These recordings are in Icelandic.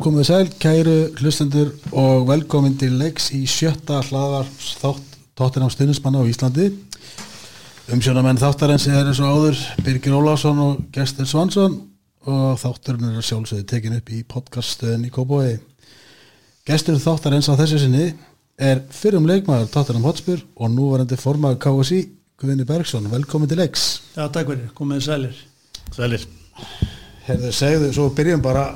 Komið sæl, kæru hlustendur og velkomin til leiks í sjötta hlaðar þátt tóttin á stuðnismanna á Íslandi. Umsjónamenn þáttarins er eins og áður Birgir Ólásson og Gestur Svansson og þátturinn er sjálfsögði tekin upp í podcaststöðin í Kópói. Gestur þáttarins á þessu sinni er fyrrum leikmaður tóttinam Hotspur og núvarandi formaður KSI Guðinni Bergson. Velkomin til leiks. Já, takk fyrir, komið sælir. Sælir. Herðu, segðu, svo byrjum bara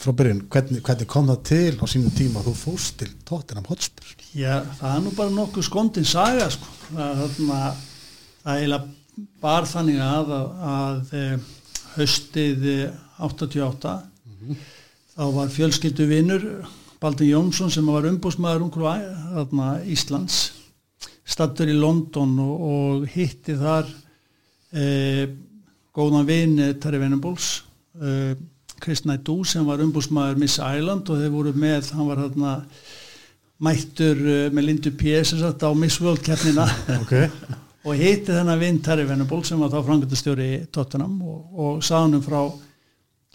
frá byrjun, hvernig, hvernig kom það til á sínum tíma að þú fóst til tóttinam Hotspur? Já, það er nú bara nokkuð skondin saga, sko. Það, það eiginlega bar þannig að, að, að eh, haustið eh, 88 þá var fjölskyldu vinnur Baldur Jónsson sem var umbúsmaður umhverju Íslands stattur í London og, og hitti þar eh, góðan vinn Terri Venables eh, Kristnæ Dú sem var umbúsmaður Miss Island og þeir voru með, hann var hérna mættur uh, með Lindu P.S. á Miss World keppnina Okay. og hitti þennan vinn Terry Venables sem var þá frangöndastjóri í Tottenham og, og sagðunum frá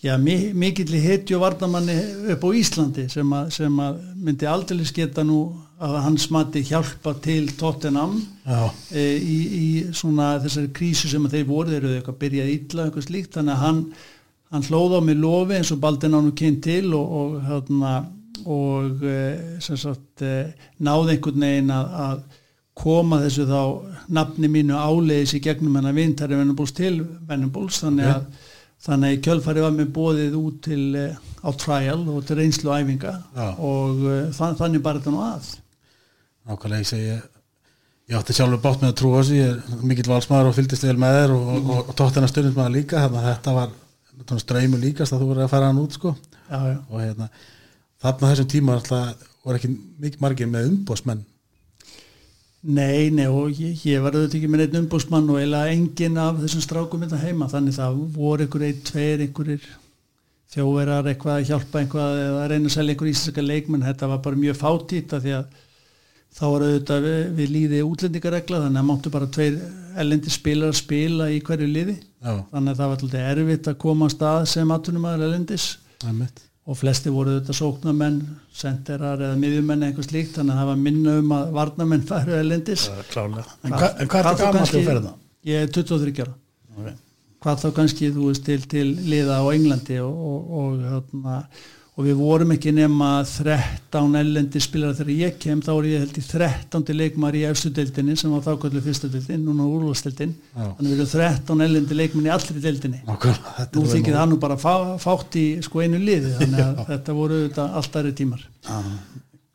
já, mi mikill hitti og vardamanni upp á Íslandi sem, að, sem að myndi aldrei sketa nú að hans mati hjálpa til Tottenham e, í, í svona þessari krísu sem þeir voru, þeir eru eitthvað byrjað illa eitthvað slíkt, þannig að hann hann hlóð á mig lofi eins og Baldur nánu kynnt til og, og, hérna, og e, sem sagt e, náði einhvern veginn að, að koma þessu þá nafni mínu áleiðis í gegnum hennar vintari Venables til Venables þannig að, þannig að í kjölfari var mér bóðið út til e, á trial og til reynslu og æfinga. Já. og e, þann, þannig bara þetta nú að. Nákvæmlega ég segi ég átti sjálfur bátt með að trúa þessu. Ég er mikill valsmaður og fylgdist vel með þér og, og, og, og tóttina stundismaður líka. Þannig að þetta var ströymu líkast að þú verið að fara hann út sko. Já, já. og hérna þarna þessum tíma alltaf voru ekki mikið margir með umbósmenn Nei, nei og ég, ég var auðvitað ekki með einn umbúsmann og eiginlega enginn af þessum strákum þetta heima. Þannig það voru einhver einn, tveir, einhverjir þjóverar eitthvað að hjálpa einhvað eða að reyna að selja einhver íslenska leikmenn. Þetta var bara mjög fátýta því að þá var auðvitað við, við líði útlendingaregla þannig að máttu bara tveir ellendi spilar að spila í hverju liði Já, þannig að það var alltaf erfitt að koma að stað sem atvinnumæður ellendis það og flesti voru auðvitað sóknarmenn senderar eða miðjumenn eitthvað slíkt þannig að það var minna um að varnamenn færu ellendis. En, hva, en hvað er það gaman til að ferða? Ég er 23 ára Okay. hvað þá kannski þú veist til, til liða á Englandi og, og, og, hérna, og við vorum ekki nema 13 ellendi spilara þegar ég kem þá er ég held í 13. leikmar í efstu deildinni sem var þá kallu fyrstu deildin núna úrvasteildin Já. þannig við erum 13 ellendi leikmenn í allri deildinni. Þetta nú þykir það nú bara fá, fátt í sko einu liði þannig að þetta voru þetta allt aðri tímar. Ah,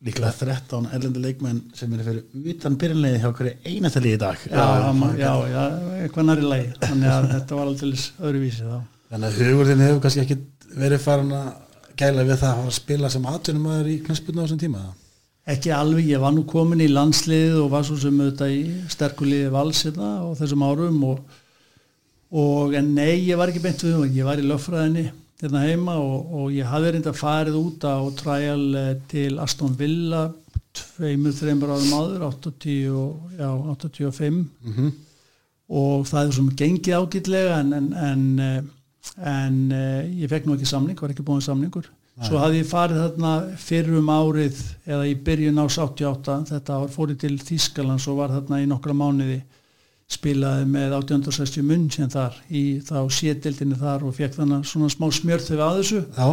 líklega 13 erlendi leikmenn sem eru fyrir utan byrjanlegið hjá hverju einasta liði í dag. Já, já, já, já, eitthvað næri lagi. Þannig að þetta var alltaf öðruvísi þá. Þannig að hugurðin hefur kannski ekki verið farin að gæla við það að spila sem atvinnumæður í knæspilna á þessum tíma Ekki alveg, ég var nú komin í landsliðið og var svo sem auðvitað í sterkuliði valsina á þessum árum og, og en nei, ég var ekki beint við það, ég var í löffræðinni hérna heima og, og ég hafði reynda farið út á trial eh, til Aston Villa tveimur, þreimur árum áður 80, og- já, 85 mm -hmm. og það er svona gengið ágætlega en, en, en, eh, en eh, ég fekk nú ekki samning, var ekki búin samningur. Svo hafði ég farið þarna fyrrum árið eða í byrjun ás 88 þetta ár fórið til Þískalands og var þarna í nokkra mánuði spilaði með 1860 munn sem þar í þá sétildinni þar og fekk þannig svona smá smjörþöfi að þessu. Já,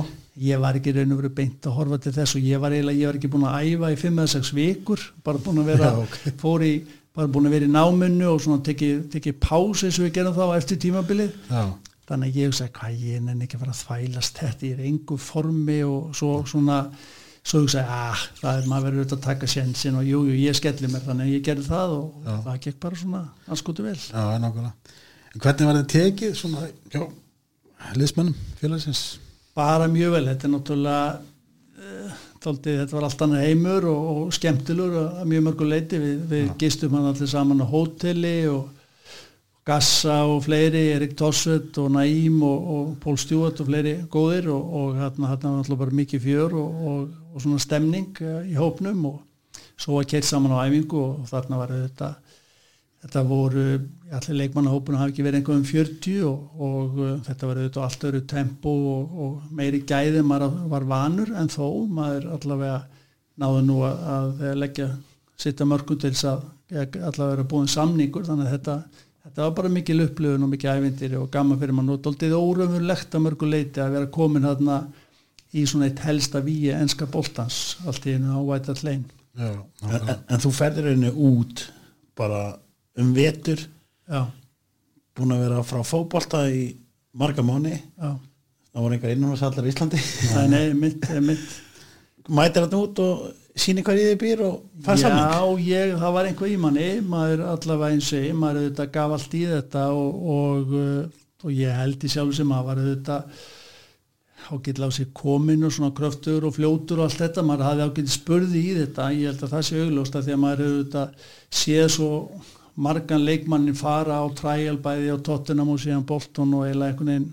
ég var ekki raun og verið beint að horfa til þess og ég var eiginlega, ég var ekki búin að æfa í 5-6 vikur, bara búin að vera Já, ok. fór í, bara búin að vera í námunnu og svona tekið teki pás eins og við gerum þá eftir tímabilið. Já, þannig að ég hugsaði hvað ég nenni ekki að fara að þvælast þetta er í engu formi og svo svona svo hugsaði að það er maður verið auðvitað að taka sjensin og jú, jú, ég skelli mér þannig að ég gerði það og Já. það gekk bara svona anskotu vel. Já, En hvernig var þetta tekið svona, já, liðsmönnum félagsins? Bara mjög vel, þetta er náttúrulega uh, tóldi, þetta var allt annar heimur og, og skemmtilur að mjög mörgu leiti. Við, við gistum hann allir saman á hóteli og Gassa og fleiri, Erik Tossut og Naím og, og Pól Stjúart og fleiri góðir og, og hérna var náttúrulega bara mikið fjör og, og, svona stemning uh, í hópnum og svo var keitt saman á æfingu og þarna var þetta þetta voru, allir leikmannahópunum hafi ekki verið einhverjum 40 og, uh, þetta var auðvitað allt öru tempo og, meiri gæði maður var vanur en þó maður allavega náðu nú að, að leggja sitta mörgum til þess að allavega vera búin samningur þannig að þetta, þetta var bara mikil upplöfun og mikil ævindir og gaman fyrir mann og doldið óröfurlegt að mörgu leiti að vera komin hérna í svona eitt helsta víi enska boltans allt í einu á White Hart Lane. Já, en, en, en þú ferðir henni út bara um vetur Já, búin að vera frá fótbolta í marga mánu já, það voru einhver innanvarsallar í Íslandi. Það er nei, mitt, mitt mætir þetta út og síni hvað í þið býr og fær samning Já, ég, það var einhver í manni maður allavega eins og maður auðvitað gaf allt í þetta og, og, uh, og ég held í sjálf sem maður var auðvitað ágætla á sig komin og svona kröftur og fljótur og allt þetta, maður hafði ágætið spurði í þetta, ég held að það sé augljósta því að maður auðvitað séð svo margan leikmannin fara á trial bæði á Tottenham og síðan Bolton og eiginlega einhvern veginn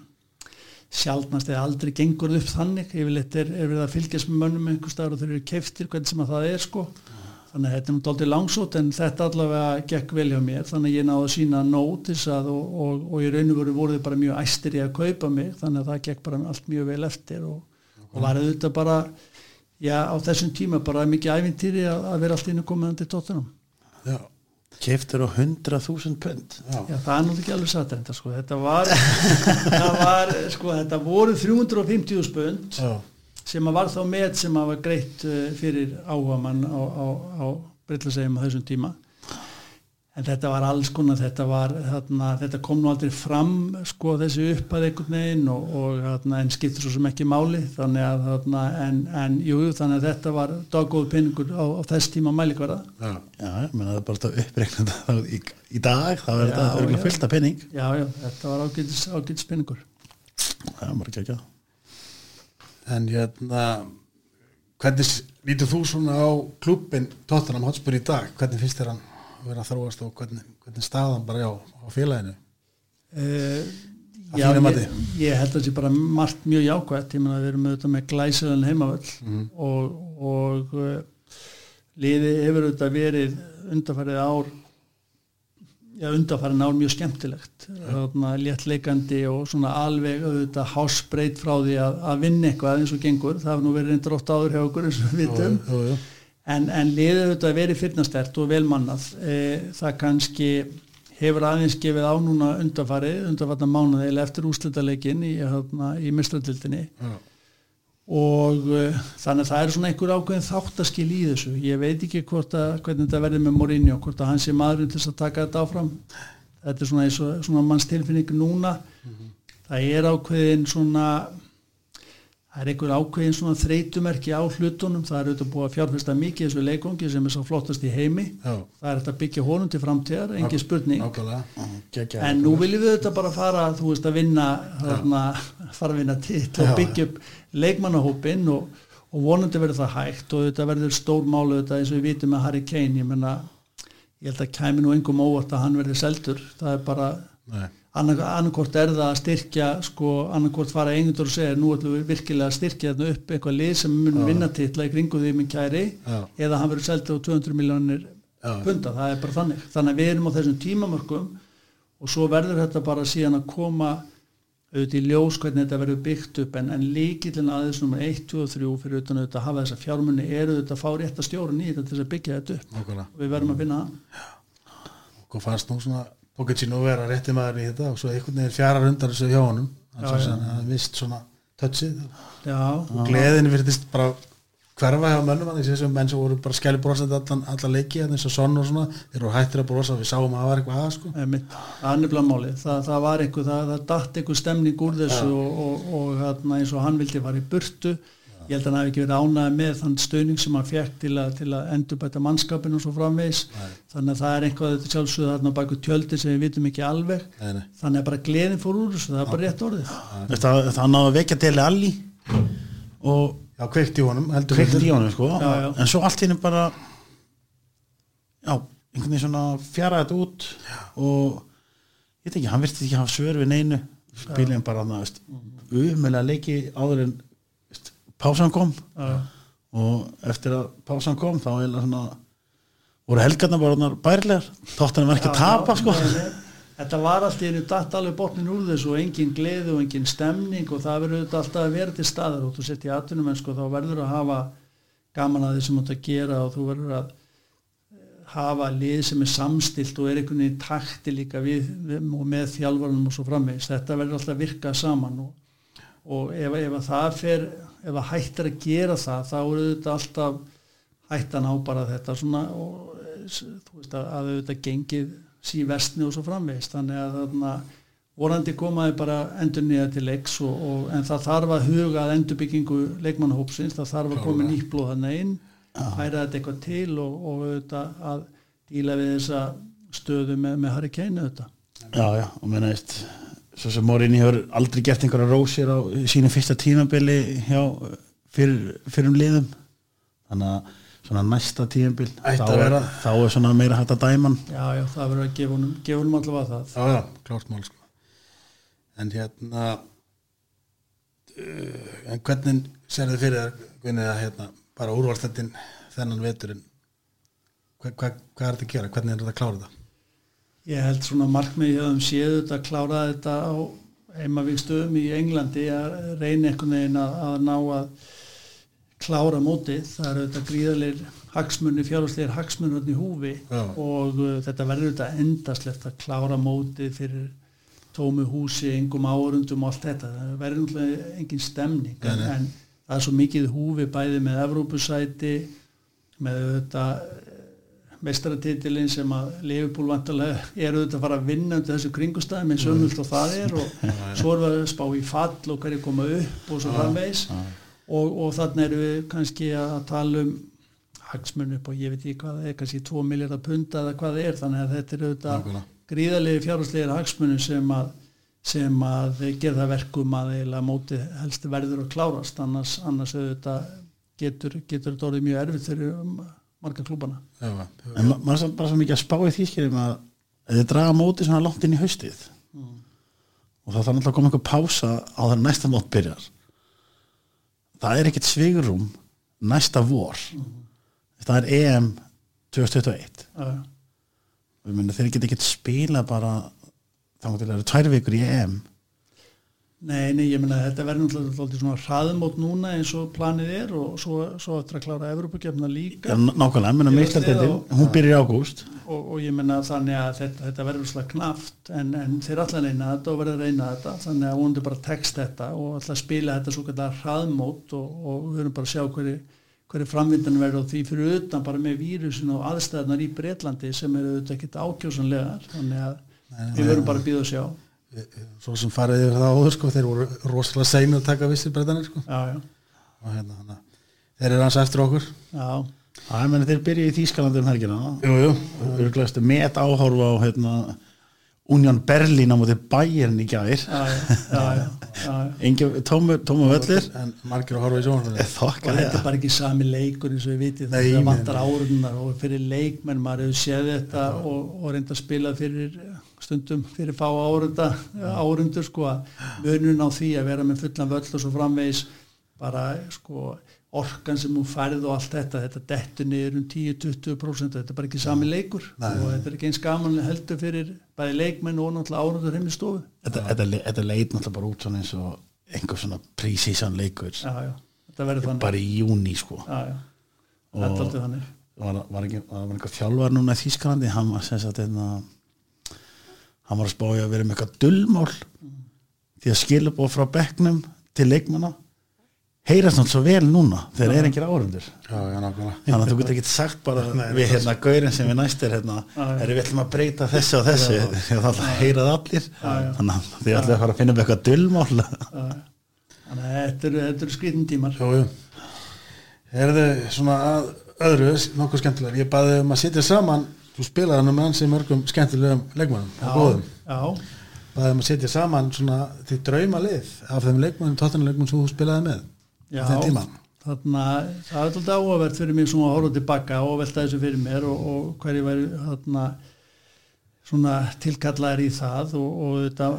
sjálfnast eða aldrei gengur upp þannig. Yfirleitt er, er verið að fylgjast með mönnum einhver staðar og þeir eru keiftir hvernig sem að það er sko. Þannig að þetta er náttúrulega langsótt en þetta allavega gekk vel hjá mér. Þannig að ég náðu að sína nótis að og, og, og í raun og veru voru þið bara mjög æstir í að kaupa mig. Þannig að það gekk bara allt mjög vel eftir og, og var auðvitað bara já á þessum tíma bara mikið ævintýri að, að vera allt inn og komið til tóttunum. Já, keftur á 100.000 pund. Já, Já, það er náttúrulega ekki alveg satt þetta sko, þetta var, var sko, þetta voru 350 spönd já, sem að var þá með sem að var greitt uh, fyrir áhuga mann á, á, á Brillasegum á þessum tíma en þetta var alls konar þetta var, þarna, þetta kom nú aldrei fram sko þessi uppað einhvern veginn og, og þarna, en skiptir svo sem ekki máli. Þannig að þarna, en, en jú, þannig að þetta var daggóð pinningur á, á þess tíma mælikvarða. Já, já, ég menna það er bara að uppreikna þetta í, í dag, þá er Já, þetta örgulega já. fullt af penning já, já, þetta var ágætis, ágætis pinningur það er bara ekki ekki en hérna hvernig lítur þú svona á klúbbin Tottenham Hotspur í dag? Hvernig finnst þér hann? að vera að þróast og hvernig, hvernig staðan bara já á félaginu? Uh, Að já, ég, ég held að það sé bara margt mjög jákvæmt, ég meina við erum auðvitað með glæsilegan heimavöll Mhm. og, og uh, liði hefur auðvitað verið undarfærið ár já, undarfærið ár mjög skemmtilegt. Þarna léttleikandi og svona alveg auðvitað hásbreyt frá því að, að vinna eitthvað eins og gengur, það hefur nú verið reyndar oft áður hjá okkur eins og við vitum. jú, en, en liðið auðvitað verið fyrnastert og velmannað e, það kannski hefur aðeins gefið á núna undarfarið, undarfarnar mánuði eða eftir úslitaleikin í, hérna, í mistratildinni já, og uh, þannig að það er svona einhver ákveðin þáttaskil í þessu. Ég veit ekki að, hvernig þetta verður með Mourinho, hvort að hann sé maðurinn til að taka þetta áfram. Þetta er svona, svona manns tilfinning núna það er ákveðin svona það er einhver ákveðin svona þreytumerki á hlutunum, það er auðvitað búið að fjárfesta mikið þessu leikongi sem er svo flottast í heimi. Já, það er þetta að byggja honum til framtíðar, engin spurning. nákvæmlega. En nú viljum við þetta bara fara þú veist að vinna þarna, fara að vinna til og Já. byggja upp leikmannahópin og, og vonandi verður það hægt og þetta verður stór málu þetta eins og við vitum með Harry Kane. Ég menna, ég held að kæmi nú engum óvart að hann verður seldur. Það er bara, Nei, annarkort er það að styrkja sko, annarkort fara einhundur og segja nú ætlum við virkilega að styrkja þetta upp eitthvað lið sem mun vinna titla í kringu því minn kæri Já. eða hann verður seldur á 200 miljónir Já. punda, það er bara þannig. Þannig að við erum á þessum tímamörkum og svo verður þetta bara síðan að koma auðvitað í ljós hvernig þetta verður byggt upp. En, en líkillin aðeins nummer 1, 2 og 3 fyrir utan auðvitað að hafa þessa fjármunni eru auðvitað að fá rétt að stjórn í þetta til þess að byggja þetta upp. Nákvæmlega. Og við verðum að finna það. Og fannst nú svona Pochettino vera rétti maður í þetta og svo einhvern veginn fjarar undan þessu hjá honum. Já, hann já. hann vist svona Já, og gleðin virðist bara hverfa hjá mönnum hann þessum menn sem voru bara skæli brosandi allan, allan leiki eins og sonn og svona þeir eru hættir að brosa við sáum að það var eitthvað að sko. Einmitt, það það, var einhver, það, það datt einhver stemning úr þessu og, og, og hérna, eins og hann vildi fara í burtu ég held að hann hafi ekki verið ánæði með þann stöðning sem hann fekk til að, til að endurbæta mannskapin og svo framvegis. Þannig að það er einhvað þetta sjálfsögðu þarna baku tjöldi sem við vitum ekki alveg. Nei, nei. þannig að bara gleðin fór úr þessu, það er bara rétt orðið. Það, það náðu að vekja til alli og Já, kveikt í honum heldur kveikt í honum sko. Já, já. en svo allt í henni bara já, einhvern veginn svona fjara þetta út og ég veit ekki, hann virti ekki hafa svör við neinu. Spilin bara að umulega leiki áður en pásan kom. Já. og eftir að pásan kom þá svona voru helgarna bara orðnar bærilegar. Tóttan var ekki að tapa sko. Þetta var allt í einu datt alveg botnin úr þessu og engin gleði og engin stemning og það verður auðvitað alltaf að vera til staðar. Og þú sett í atvinnum en sko þá verður að hafa gaman að því sem þú ert að gera og þú verður að eh, hafa lið sem er samstilt og er einhvern veginn í takti líka við, við og með þjálfarnum og svo framvegis. Þetta verður alltaf að virka saman og, og ef, ef að það fer ef að hættir að gera það þá eru þetta alltaf hættan á bara þetta svona og þú veist að, að þetta gengið síverstni og svo framvegis. Þannig að þarna vorandi komaði bara endur nýja til leiks og, og, en það þarf að huga að endurbyggingu leikmannahópsins, það þarf að koma nýtt blóð hann inn, hæra þetta eitthvað til og, og auðvitað að díla við þessa stöðu með, með Harry Kane auðvitað. já já og menna veist svo sem Morini hefur aldrei gert einhverja rósir á sínu fyrsta tímabili hjá fyrir, fyrir um liðum. Þannig að svona næsta tímabil þá, er- þá er svona meira hægt að dæman Já, já, það verður að gefa honum, gefa honum allavega það. Já, já, klárt mál sko. En hérna uh, en hvernig sér þið fyrir þér Gunnið að hérna, bara úrvalstættin þennan veturinn? Hva, hva, hvað er þetta að gera, hvernig er þetta að klára þetta Ég held svona markmiði að um séu þetta að klára þetta á heimavíkstöðum í Englandi að reyna einhvern veginn að, að ná að klára mótið. Það eru þetta gríðalegir hagsmunni, fjárháslegir hagsmunni í húfi Já. og uh, þetta verður þetta endaslegt að klára mótið fyrir tómu húsi, engum árundum og allt þetta. Það verður náttúrulega engin stemning Nei, nei. en það er svo mikið húfi bæði með Evrópusæti með þetta meistaratitilinn sem að Leifupúl vantarlega eru þetta að fara að vinna undir þessu kringustæðum eins ömult og það er og svo erum við að spá í fall og hverju koma upp og svo framvegs og, og þannig erum við kannski að tala um hagsmunni upp og ég veit ekki hvað það er kannski 2 miljardar punda eða hvað það er. Þannig að þetta eru þetta gríðarlegi fjárháslegir hagsmunni sem að sem að gera það verkum að eiginlega móti helst verður að klárast. Annars, annars getur, getur þetta orðið mjög erfitt um, marga klúbana en ma maður er bara svo mikið að spá í því skiljum að þið draga mótið svona langt inn í haustið og það þarf náttúrulega að koma einhver pása á það næsta mót byrjar það er ekkert svigrum næsta vor. Það er EM 2021 Já, já. Ég meina, þeir geta ekkert spila bara til að það tvær vikur í EM Nei, nei, ég meina þetta verður náttúrulega svona hraðmót núna eins og planið er og svo, svo eftir að klára Evrópakefna líka. Já, nákvæmlega, veist það, hún byrjar í ágúst. Og, og ég meina þannig að þetta, þetta verður svona knaft en, en þeir allar reyna þetta og verður að reyna þetta þannig að vonandi bara tekst þetta og allar spila þetta svo kallar hraðmót og, og við verðum bara að sjá hverju, hverju framvindan verður og því fyrir utan bara með vírusin og aðstæðnar í Breitlandi sem eru auðvitað ekkit ákjósanlegar þannig að við verðum bara að býða og sjá svo sem farið yfir það áður sko, þeir voru rosalega seinu að taka vissir breytanir sko. Og hérna, hana, þeir eru hans eftir okkur. Já, Það er meina þeir byrja í Þýskalandi um helgina. Jú, jú, Örglæstu met áhorfa á hérna, Union Berlin á móti Bayern í tómu, tómu völlir en margir að horfa í sjónvarpinu. Og þetta er bara ekki sami leikur eins og við vitið það vantar árunar og fyrir leikmenn maður hefur séð þetta og, og reynda að spila fyrir stundum fyrir fá árunda árundur sko að munun á því að vera með fullan völl og svo framvegis bara sko orkan sem hún færð og allt þetta þetta dettur niður um 10-20% þetta er bara ekki sami leikur. Nei. og þetta er ekki eins gaman heldur fyrir bæði leikmenn og náttúrulega árundur heim í stofu. Þetta, þetta, þetta leit náttúrulega bara út svona eins og einhver svona prísísan leikur. Já, já, þetta verður þannig. Bara í júni sko. Já, þetta er alltaf þannig. var, var, ekki, var einhver þjálfar núna í Þýskalandi? Hann var sem sagt einna, hann var að spája að vera með eitthvað dullmál því að skilabóð frá bekknum til leikmanna heyrast náttúrulega svo vel núna þegar er já, nákvæmlega. Þannig að þú getur ekki sagt bara við hérna gaurin sem við næst er hérna já. er við ætlum að breyta þessu og þessu. Því að það heyrað allir þannig að þið ætlum að fara að finna upp eitthvað dullmál. Þannig að þetta eru, skritin tímar. Jú Herðu, svona að öðru nokkuð skemmtilega, ég baði um að sitja saman þú spilaði hann með ansi mörgum skemmtilegum leikmannum og góðum. já, baði um að sitja saman svona því drauma lið af þeim leikmannum, tóttunarleikmannum sem þú spilaði með já tíma. þarna, það er alltaf áhugavert fyrir mig svona að horfa tilbaka og velta þessu fyrir mér og, og hverju væri þarna svona tilkallaðir í það og, og þetta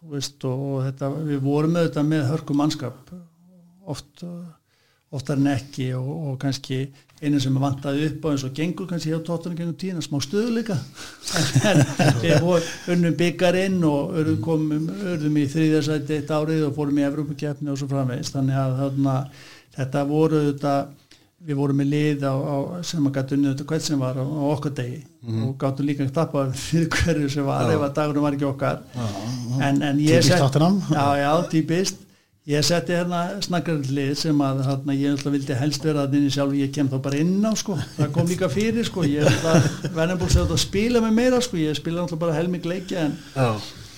þú veist og, og þetta, við vorum með þetta með hörku mannskap oft, oftar en ekki og, og kannski einu sem vantaði upp á eins og gengur kannski hjá tóttunum gengum tíðina, smá stöðuleika en við unnum byggarinn og urðum, komum, urðum í þrýðarsæti eitt árið og fórum í Evrópakefni og svo framvegist þannig að þarna, þetta voru þetta, við vorum með lið á, á, sem að gætu unnið þetta hvert sem var á, á okkar degi. Og gáttum líka að tappa fyrir hverju sem var ef að dagurum var ekki okkar. En, en ég Típist Tottenham. já, já, típist ég setti hérna snakkarlið sem að hérna, ég ætla vildi helst vera að inni sjálf ég kem þá bara inn á sko. Það kom líka fyrir sko. Ég Vennerbúl segði að spila með meira sko. Ég spila náttúrulega bara helming leikja en, Já,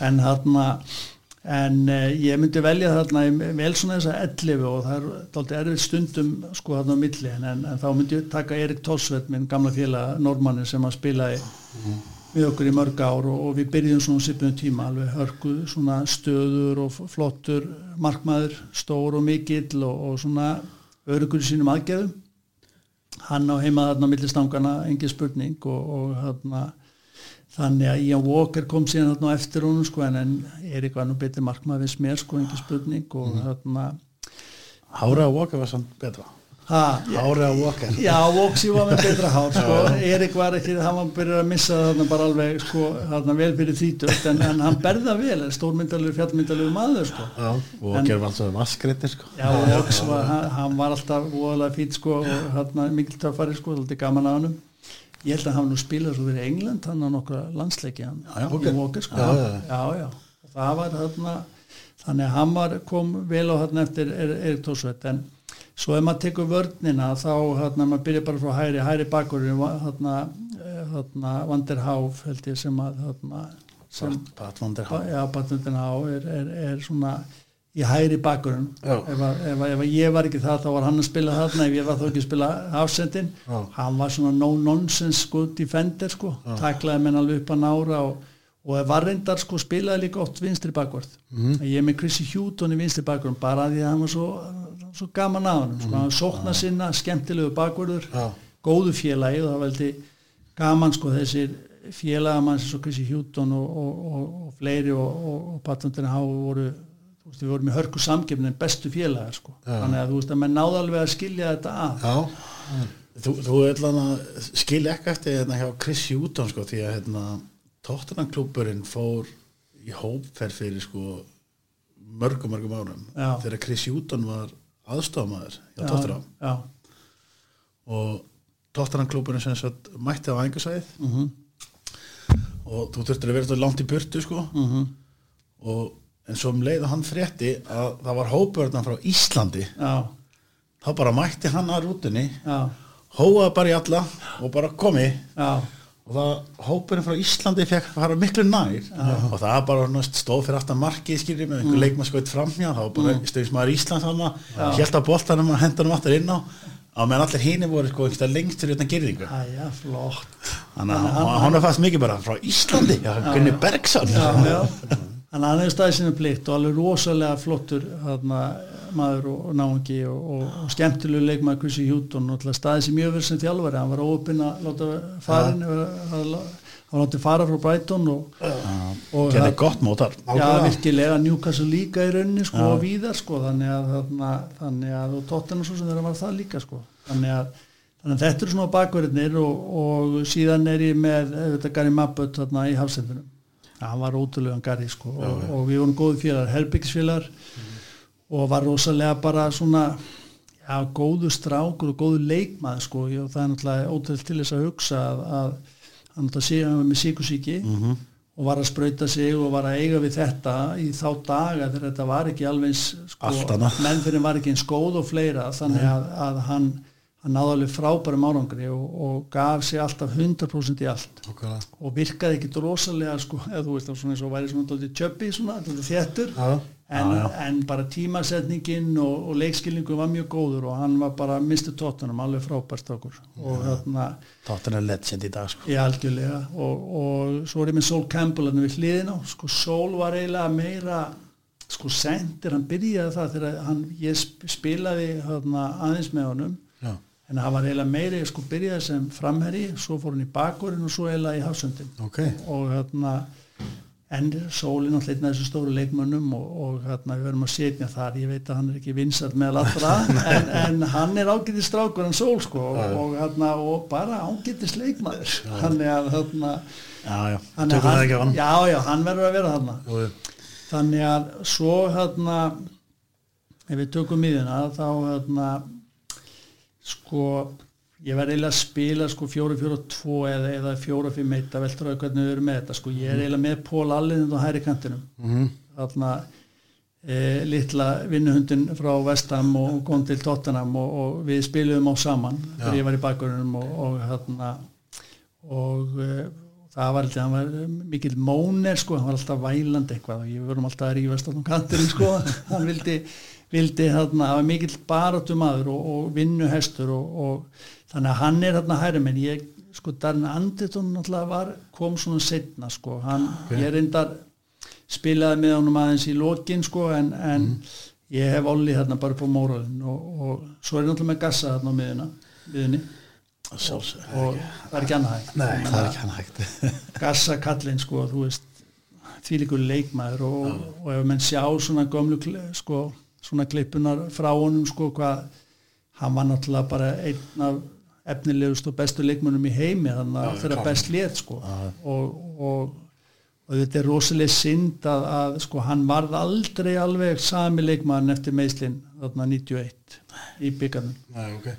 en hérna en uh, ég myndi velja þarna vel svona þessa 11 og það er dálítið erfið stundum sko þarna á milli en, en, en þá myndi ég taka Erik Tolsveit minn gamla félag Normanni sem að spila í við okkur í mörg ár og, og við byrjum svona sipnum tíma alveg hörku svona stöður og flottur markmaður, stór og mikill og, og svona örugur í sínum aðgerðum. Hann á heima þarna á milli stangana, engin spurning og, og þarna þannig að Ian Walker kom síðan þarna á eftir honum sko en, en Erik var nú betur markmaður við smér sko, engin spurning og þarna Hára og Walker var samt betra Hára og Walker Já, Voxi var með betra hár sko. Erik var ekki, hann var byrjað að missa þarna bara alveg sko, þarna vel fyrir þrítugt en, en hann berða vel, stórmyndalur fjallmyndalur maður sko. já, Walker var alltaf vaskreitir sko Já, Vox var, hann, hann var alltaf voðalega fít sko og þarna mikil töffari sko, þetta er gaman að hann Ég held að hann nú spilað svo fyrir England, hann á nokkra landsleiki hann, Já, já. í. Walker sko. Já, já, já. já, já. Og það var þarna, þannig að hann var, kom vel á þarna eftir Er- Erik Tórsveit en svo ef maður tekur vörnina þá hérna maður byrja bara frá hæri hæri bakurinn hérna, eh, hérna Vanderháf held ég sem að hérna, sem, Pat van der ba, Haan já, Batnundin á er, er, er svona í hæri bakurinn Já. ef, að- ef, að- ef að ég var ekki það þá var hann að spila þarna ef ég var þá ekki að spila afsendin Já. hann var svona no nonsense sko defender sko, taklaði menn alveg upp að nára og, og var reyndar sko spilaði líka oft vinstri bakvörð Mhm. ég er með Chrissy Houghton í vinstri bakvörð bara því að hann var svo, svo gaman að hann sko, hann sókna sinna, skemmtilegu bakvörður Já. góðu félagi og það veldi gaman sko þessir félagamann sem svo Chrissy Houghton og, og, og, og fleiri og, Patundin Há voru þú veist, við vorum í hörku samgefni en bestu félagar sko Já. þannig að þú veist að menn náðu alveg að skilja þetta að já, Þú, þú ætla að skilja ekki eftir hérna hjá Chris Houghton sko því að hérna Tottenham klúburinn fór í hópferð fyrir sko mörgum mörgum árum Já. þegar Chris Houghton var aðstofamæður hjá Já, Tottenham. og Tottenham klúburinn sem sagt mætti á æfingarsæðið mhm, og þú þurftir að vera þetta langt í burtu sko. Mhm, og en svo um leið að hann frétti að það var hópverðan frá Íslandi já, þá bara mætti hann að rútunni já, hóaði bara í alla og bara komi. Já, og það hópurinn frá Íslandi fekk að fara miklu nær. Og það var bara næst, stóð fyrir aftan markið skilur með einhver mm. leikmann skoðið framhjá. Var bara mm. stöðismæður Íslands hann held að boltanum að henda hann aftur inn á. Á meðan allir hini voru sko einhversta lengst fyrir utan gerðingu æja, flott. Þannig að hann, er fast mikið bara frá Íslandi. Já, Gunni Bergson. Já, já. Þannig að hann hefur staðið sinni plikt og alveg rosalega flottur hana, maður og, náungi og, og, og skemmtilegu leikmaður Chrissy Houghton og alltaf staðið sem mjög verið sem þjálfari. Hann var óöpinn að láta farin hann var látið fara frá Brighton og, og gerði gott mótar Já, virkilega Newcastle líka í rauninni sko og víðar sko þannig að, þarna, þannig að og Tottenham svo sem þeirra var það líka sko. Þannig að, þannig að þetta eru svona bakverðinir og, og síðan er ég með þetta Gary Mabbott þarna í hafsendunum. Hann var ótrúlegan Gary sko og, og við vorum góði félagar, herbyggisfélagar og var rosalega bara svona já, góðu strákur og góðu leikmað sko. Og það er náttúrulega ótrúlega til þess að hugsa að, að hann náttúrulega sé hann var með síkusíki Mhm. og var að sprauta sig og var að eiga við þetta í þá daga þegar þetta var ekki alveg sko, mennfyrin var ekki eins góð og fleira. Þannig að, að hann, hann náði alveg frábærum árangri og, og gaf sig alltaf 100% í allt. Okkarlega og virkaði ekki rosalega sko, eða þú veist það svona eins og væri svona tjöppi svona, þéttur. Já. En, Já, já. en bara tímasetningin og, og leikskilningu var mjög góður og hann var bara minnstu tóttunum alveg frábært okkur þarna Tottenham legend í dag sko. Í algjörlega. Og, og svo er ég með Sol Campbell hann við hliðina. Á, sko Sol var eiginlega meira sko sendir, hann byrjaði það þegar hann, ég sp- spilaði hana, aðeins með honum. Já. en það var eiginlega meiri, ég sko byrjaði sem framherri, svo fór hann í bakurinn og svo eiginlega í hafsöndin ok, og hérna en sólinn alltaf einn af þessu stóru leikmönnum og, og hérna við verðum að setja þar ég veit að hann er ekki vinsart með allra en, en hann er ágætið strákur en sól sko og, og, hérna, og bara ágætið leikmaður. Hann er hérna já, já, hann hann. Já, já, hann verður að vera þarna. Þannig að svo hérna ef við tökum miðina þá hérna sko ég verði eiginlega að spila sko 4-4-2 eða, eða 4-5-1 að veltur að hvernig við erum með þetta sko. Ég er eiginlega með Pól Allind á hæri kantinum. Mhm. þarna e, litla vinnuhundin frá Vestam og kom til Tottenham og, og við spilum á saman þegar ég var í bakgrunum og, og hérna og e, það var alltaf, hann var mikill móner sko, hann var alltaf vælandi eitthvað og ég vorum alltaf að rífast á kantinum sko, hann vildi, vildi hérna, hann var mikill barátum maður og, og vinnuhestur og, og þannig að hann er hérna hæri menn. Ég, sko, Darn Anderton náttúrulega var, kom svona setna sko, hann, ég reyndar spilaði með honum aðeins í lokin sko, en, en ég hef olli hérna bara på móralinn og, og svo er náttúrulega með gassa hérna á miðuna, miðunni Sjálfsög. og það er ekki annað Nei, það er ekki hann hægt. Gassa kallinn sko þú veist því líkur leikmaður og, og ef menn sjá svona gömlu sko, svona klippunar frá honum sko hvað hann var náttúrulega bara einn af efnilegust og bestu leikmönnum í heimi þannig að þeirra best létt sko. Og, og, og þetta er rosalega synd að, að sko hann varð aldrei alveg sami leikmann eftir meðslinn þarna 91 í byggarnum Nei, ok.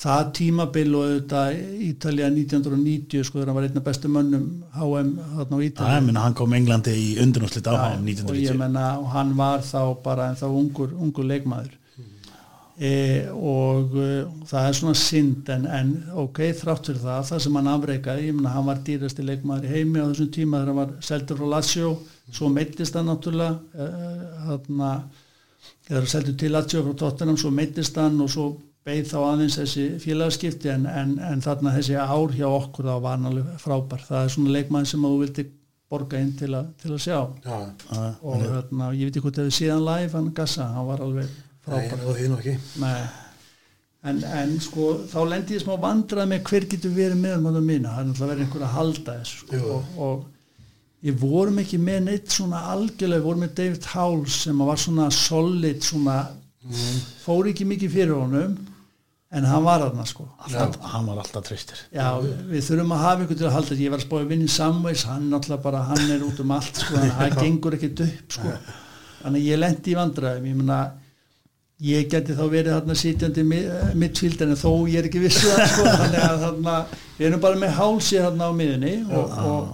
Það tímabil og auðvitað Ítalja 1990 sko þegar hann var einn af bestu mönnum HM þarna á minna hann kom Englandi í undurnúslit á og ég 1990 menna og hann var þá bara en þá ungur, ungur leikmaður e, og e, það er svona synd en, en ok, þrátt fyrir það það sem hann afreikaði, ég menna hann var dýrasti leikmaður í heimi á þessum tíma þegar hann var seldur frá Lazio, svo meittist hann náttúrulega e, hann hann seldur til Lazio frá Tottenham, svo meittist hann og svo beið þá aðeins þessi félagaskipti en, en, en þarna þessi ár hjá okkur þá var hann alveg frábær. Það er svona leikmaður sem að þú vildi borga inn til, a, til að sjá. Já, og hérna, ég veit ekki hvort hefur síðan live hann Gassa, hann var alveg nei, frábær og því nú ekki. Nei. En, en sko þá lendi ég smá vandrað með hver getur verið með um þetta mína, það er náttúrulega verið einhver að halda þessu sko. Og, og ég vorum ekki með neitt svona algjörlega, við vorum með David Howells sem var svona solid svona, fór ekki mikið fyrir honum en hann var aðna sko. Alltaf, hann var alltaf tristur Já, við þurfum að hafa ykkur til að halda ég var að spáði vinni samvegs, hann náttúrulega bara hann er út um allt, sko, hann, gengur ekkert upp sko, þannig að ég lendi í vandræðum. Ég meina, ég geti þá verið þarna sitjandi mittfíld en þó ég er ekki vissu það sko, þannig að þarna, við erum bara með hálsi þarna á miðunni og, og,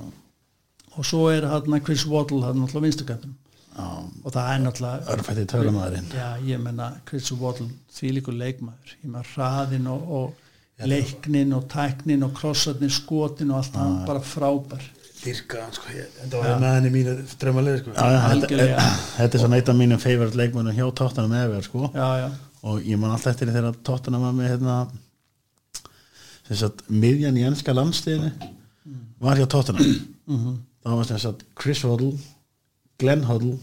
og svo er þarna Chris Waddle þarna náttúrulega vinstukættum og það er náttúrulega örfætti töframæðurinn Já, ég menna Chris Waddle því líkur leikmaður. Ég menna hraðin og, og leiknin og tæknin og krossarnir skotin og allt hann bara frábær Dyrka hann sko, ég, en það var með henni mínu drömmalið sko. Þetta, þetta er svona eitt af mínum favorite leikmönnum hjá Tottenham ever sko. já, já, og ég man alltaf eftir því þegar Tottenham var með hérna, þess að miðjan í ennska landsliðinu var hjá Tottenham. Mhm. það var þess að Chris Hoddle Glenn Hoddle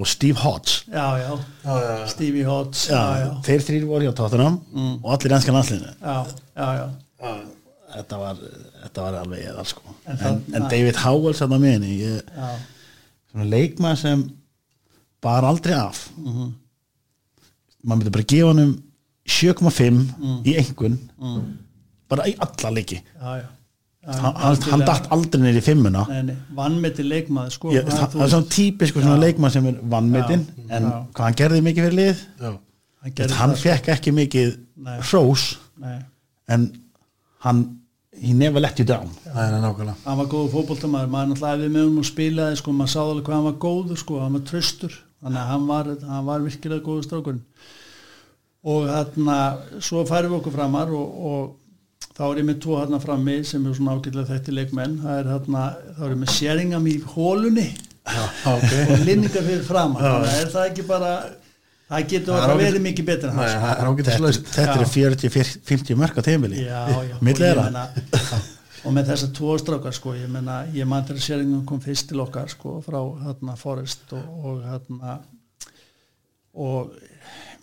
og Steve Hodge. Já, já, Já, já, já. Stevie Hodge. Já, já, já, þeir þrýr voru hjá Tottenham og allir ennska landsliðinu. Já, já, já. Þetta var, þetta var alveg eðal sko. En en, en, David Howell satt á miðinni ég, svona leikmaður sem bar aldrei af. Mhm. maður myndi bara gefa hann um 7,5 Mm. í engun bara í alla leiki. Já, já. Já, hann, hann, hann datt aldrei neyri fimmuna. Nei, nei, vannmeti leikmaður sko, ég, það, það er svona típisku svona leikmaður sem er vannmetinn Já, en já. hvað hann gerði mikið fyrir lið? Hann, gerði hann það, fekk ekki mikið hrós nei, en hann he never let you down. Það er nákvæmlega. Hann var góður fótboltamaður maður náttúrulega við með honum og spilaði sko, maður sáði alveg hvað hann var góður sko, hann var tröstur þannig að hann var, hann var virkilega góður strákurinn. Og þarna svo færum við okkur framar og, og þá er ég með tvo þarna frammi sem er svona ágætlega þekki leikmenn. Það er þarna, þá er ég með Sheringham í hólunni ok. og linningar fyrir framar þannig að er það ekki bara það getur bara ágætt- verið mikið betur en sko. það er þetta, þetta er 40-50 mörg á teimili já, já, og, með þessar tvo strákar sko, ég meina, ég man þegar Sheringham kom fyrst til okkar sko, frá hérna Forrest og, og hérna og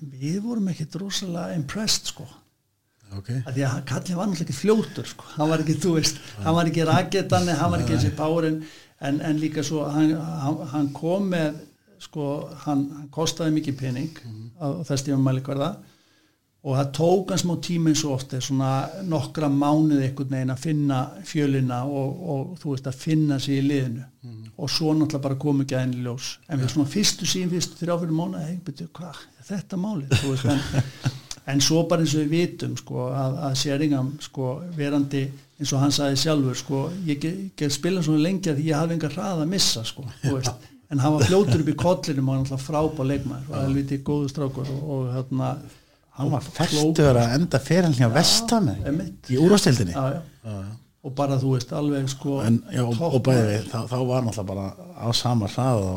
við vorum ekkit rosalega impressed sko. Ok. Að því að Kallin var náttúrulega ekki fljótur sko. hann var ekki, þú veist, hann var ekki raketan hann var ekki þessi párin en, en líka svo, hann, hann, hann kom með sko, hann, hann kostaði mikið pening á þess tíma mælikvarða og það tók hann smá tíma eins og ofta svona nokkra mánuð einhvern veginn að finna fjölina og, og þú veist að finna sig í liðinu. Og svo náttúrulega bara komu ekki aðeins ljós. En við svona fyrstu sín, fyrstu þrjáfyrir mánuð hei, betur, hvað, þetta málið þú veist, en, en svo bara eins og við vitum sko, að, að Seringham sko, verandi eins og hann sagði sjálfur sko, ég get, get spila svona lengi að því ég hafði engar hrað að missa sko, þú veist en hann var fljótur upp í kollinum og hann var frábá leikmaður og helviti góðu strákur og, og hérna hann var og festur að enda fyrir hjá Vestami einmitt. í úrvastildinni já, já. og bara þú veist alveg sko en, já, og, og bæði þá, þá var náttúrulega bara á sama hrað á,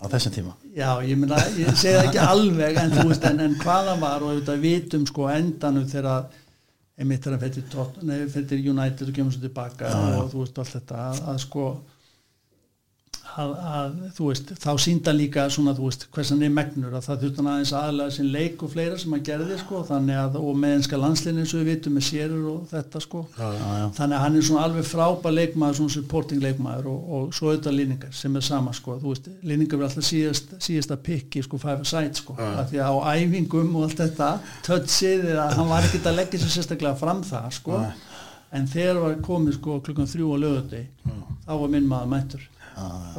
á þessum tíma. Já ég meina, ég segi það ekki alveg en þú veist, en, en hvaða var og við vitum sko á endanum þegar einmitt þegar hann fyrir United og kemur svo tilbaka og þú veist allt þetta að, að sko að, að þú veist, þá sínda líka svona þú veist, hversan er megnur að það þurftan aðeins aðlega sinn leik og fleira sem að gerði sko, að, og með enska landslinni eins og við vitum með sérur og þetta sko. Já, já. þannig að hann er svona alveg frábær leikmaður svona supporting leikmaður og, og svo auðvitað líningar sem er sama sko, þú veist líningar verður alltaf síðast, síðasta pikki sko, five a side sko, af því að á æfingum og allt þetta, tötsið að hann var ekkert að leggja sér sérstaklega fram það sko, en þegar var komið sko klukkan þrjú á lögutegi þá var minn maður mættur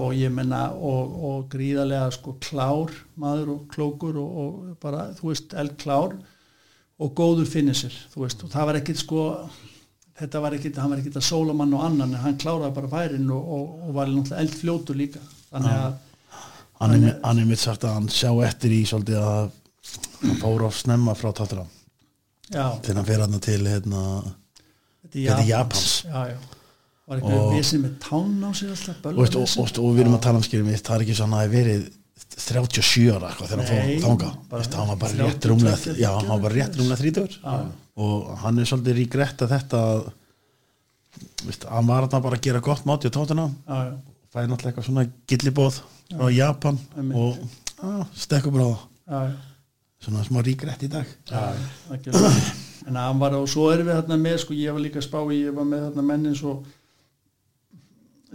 og ég menna og, og gríðarlega sko klár maður og klókur og, og bara þú veist eldklár og góður finnisir þú veist. Og það var ekkit sko þetta var ekkit, hann var ekkit að sóla mann og annan en hann kláraði bara færin og, og, var náttúrulega eldfljótur líka. Þannig að hann er, er mitt sagt að hann sjá eftir í svolítið að hann fór of snemma frá já, þegar hann fer hann til hérna, þetta er Japans. Japans. Já, já var eitthvað vesinn með tán á sig alltaf og, veist, og, og, og við erum að tala um skilum það er ekki svo hann hafi verið 37 ára þegar hann fór Veist, hann var bara 32, rétt rúmlega já, 33, hann var bara rétt rúmlega 30 og hann er svolítið ríkrett að þetta að veist, hann var þarna bara að gera gott máti á já, fæði náttúrulega eitthvað svona gillibóð frá Japan og á, stekkubráða svona smá ríkrett í dag. En hann var og svo erum við þarna með sko ég var líka að spá ég var með þarna mennin svo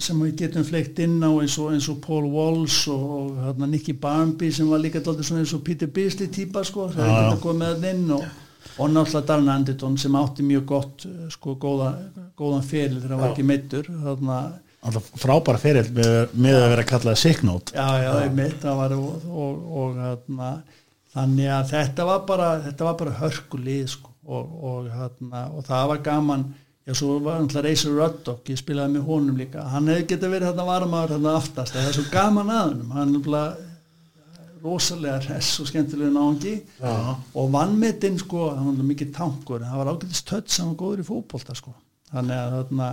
sem við getum fleikt inn á eins og, eins og Paul Walsh og, og þarna Nicky Barmby sem var líka dálítið svona eins og Peter Beasley típa sko, það er ekki að koma með þarna inn og, og náttúrulega Darren Anderton sem átti mjög gott eh, sko góða, góðan feril þegar hann var ekki meittur þarna alltaf frábæra ferill með, með að vera kallað sick note. Já, já, það var og, og, og hérna, þannig að þetta var bara þetta var bara hörkulið sko, og, og, hérna, og það var gaman já, svo var hann Reysur Ruddock ég spilaði með honum líka, hann hefði getið verið þarna varmaður þarna aftast, það er svo gaman að honum. Hann er bara rosalega hress og skemmtilega náðungi og vannmetinn sko, hann var mikið tankur, en það var ágætist tötts hann var góður í fótbolta sko. Þannig að þarna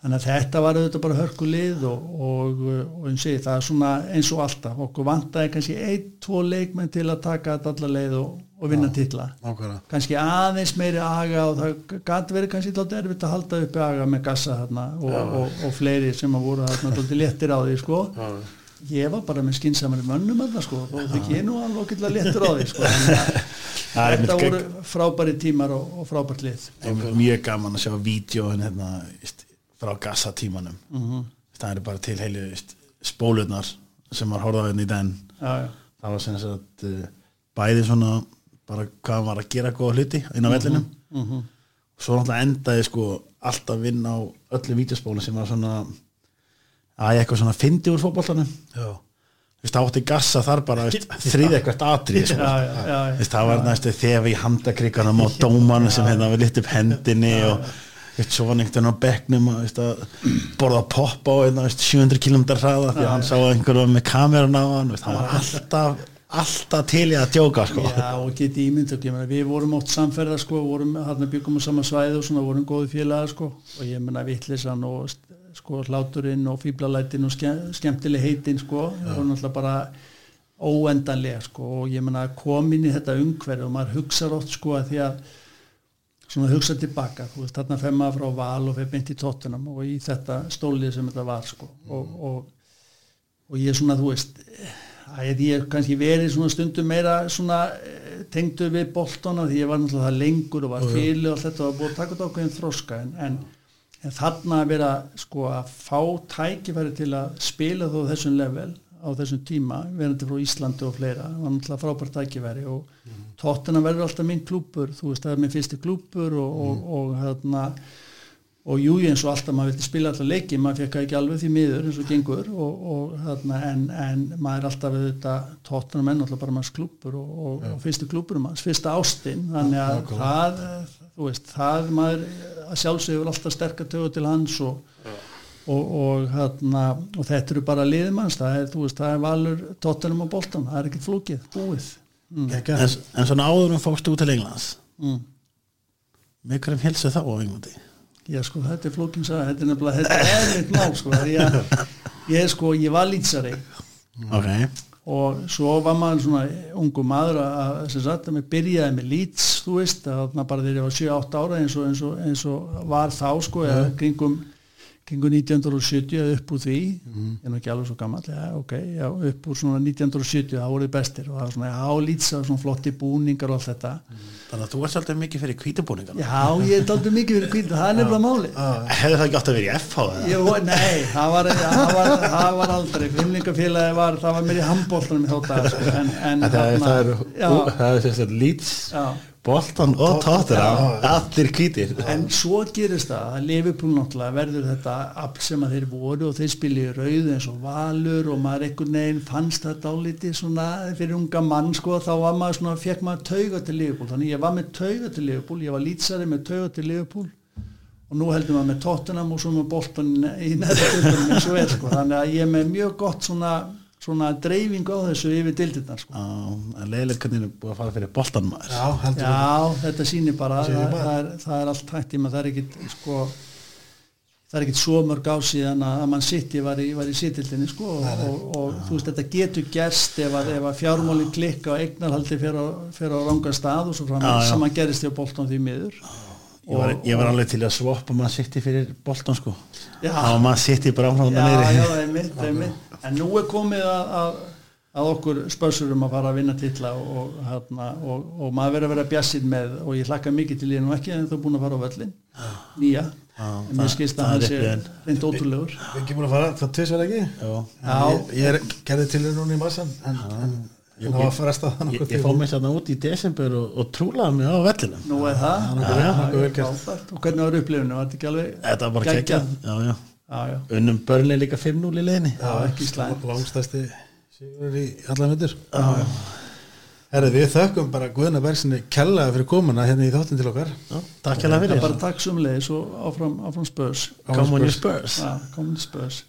Þannig að þetta var auðvitað bara hörkulið og, og, og og ég, það er svona eins og alltaf, okkur vantaði kannski ein, tvo leikmenn til að taka þetta allar leið og, og vinna nákvæmlega. Kannski aðeins meiri aga og það gæti verið kannski þátt erfitt að halda uppi aga með gassa þarna og, og, og fleiri sem að voru þarna þátti léttir á því sko. Ég var bara með skinsamari mönnum þarna sko og það ég nú alveg okkur léttir á því sko. Þetta voru frábæri tímar og, frábært lið. Mjög gaman að sjá vídjóin hérna, veist, frá gassatímanum Mhm. það er bara til heilu veist, spólurnar sem var horfðað hérna í den Já, já, það var sem sagt uh, bæði svona bara hvað var að gera góða hluti inn á vellinum. mhm. svo náttúrulega endaði sko alltaf vinn á öllu vídeospólum sem var svona að eitthvað svona fyndi úr fótboltanum. Já, það átti gassa þar bara þrýði eitthvað atrið já, já, já, já. Það var næstu þegar við handakrikanum og dóman sem hérna við litt upp hendinni og vist, svo var einhvern veginn á bekknum að, borða popp á hérna, vist, 700 km hraða því að hann sá að einhver var með kameran á hann hann var alltaf, alltaf til í að djóka sko. Já, og geti ímynd við vorum oft samferða sko, vorum hérna byggum á sama svæði og svona vorum góði félaga sko. Og ég meina vittlisann og sko hláturinn og fýblalætin og ske, skemmtileg heitin sko, það voru náttúrulega bara óendanlega sko. Og ég meina kom inn í þetta umhverju og maður hugsar oft sko að því að svona hugsa tilbaka, þú veist þarna fer maður frá val og fer beint í tóttunum og í þetta stólið sem þetta var sko og, og, og ég svona þú veist er ég kannski verið svona stundum meira svona eh, tengdur við boltana því ég var náttúrulega það lengur og var fíli og allt þetta og búið að taka þetta ákveðin þroska en, en, en þarna að vera sko að fá tækifæri til að spila þó þessum level á þessum tíma, verandi frá Íslandi og fleira, var náttúrulega frábært tækifæri og mm. Tóttina verður alltaf minn klúpur, þú veist það er minn fyrsti klúpur og, og, og hérna og jú eins og alltaf maður vilti spila alltaf leiki maður fekk ekki alveg því miður eins og gengur og, og þarna en, en maður er alltaf við þetta tóttunum menn alltaf bara maður klúpur og, og, og fyrstu klúpurum maður, fyrsta ástinn þannig að ja, það, þú veist, það maður að sjálfsögur alltaf sterkar tögu til hans og þarna og þetta eru bara liðmanns, það er þú veist, það er valur tóttunum og boltan, það er ekkert flúkið, búið mm. en, en svona áður um fókstu út til Englands mm. hverjum helsu þá á Englandi? Já sko þetta er flókins að þetta er nefnilega þetta er erfitt mál sko ég, ég sko ég var lýtsari okay. og svo var maður svona ungu maður að þess að það byrjaði með lýts þú veist að bara þegar ég var 7-8 ára eins og, eins, og, eins og var þá sko eða kringum kringu 1970 upp úr því. Mm. er ekki alveg svo gammal ja, okay, já, upp úr svona 1970 það voruð bestir og það var svona álýtsa svona flotti búningar og allt þetta. Mm. Þannig að þú ert svolítið mikið fyrir kvítubúningar Já, ég er svolítið mikið fyrir kvítubúningar það er nefnilega máli Hefur það ekki að vera í FH? Jú, nei, það var, það var, það var aldrei. Fimlingafélagi var, það var mér í handbóltanum í þótt að sko, en, en, Það er þess að lýts Bolton og Tottenham allir kvítir en svo gerist það að Liverpool náttúrulega verður þetta afl sem að þeir voru og þeir spilja í rauð eins og valur og maður einhvern veginn fannst þetta áliti svona fyrir unga mann sko þá var maður svona, fekk maður tauga til Liverpool. Þannig ég var með tauga til Liverpool ég var lýtsari með tauga til Liverpool og nú heldur maður með Tottenham og svo með Bolton í nættu sko. þannig að ég er með mjög gott svona svona dreifing á þessu yfir dildirnar sko. leðilegt hvernig er búið að fara fyrir boltanmaður já, já þetta sýnir bara það, það, er, það er allt hægt í maður það er ekkit sko, það er ekkit svo mörg ásíðan að mann sitt var í, í sittildinni sko, og, og, og þú veist þetta getur gerst ef að, að fjármálinn klikka og eignarhaldi fyrir á ranga stað og svo fram já, sem að gerist því að boltan því miður Ég var, ég var alveg til að svoppa maður sitti fyrir boltan sko. Og áfram já, já, einmitt, einmitt. en nú er komið að, að, að okkur spörsurum að fara að vinna tilla og, og, og, og maður verður að vera bjassið með og ég hlakka mikið til ég nú ekki en þú er búin að fara á völlin nýja, en mér skilst að hann sé reynd ótrúlegur. Við erum ekki búin að fara, það tvisar ekki? Ég, ég er gerðið til þér núna í massan en, Ég, ég, ég fóð mér sérna út í desember og, og trúlaði mig á vellinu Nú er það, það, það, það og hvernig var upplifinu, var þetta ekki alveg Þetta var bara geggjað? Unnum börnlega líka 5-0 í leðinni Já, ekki slæm Langstæsti sigur í alla myndir Herri, við þökkum bara Guðna Bergsinni kellaði fyrir komuna hérna í þáttin til okkar. Já, Takk kella fyrir. Bara takk sumleis og áfram, áfram spörs Come on your spörs Come on your spörs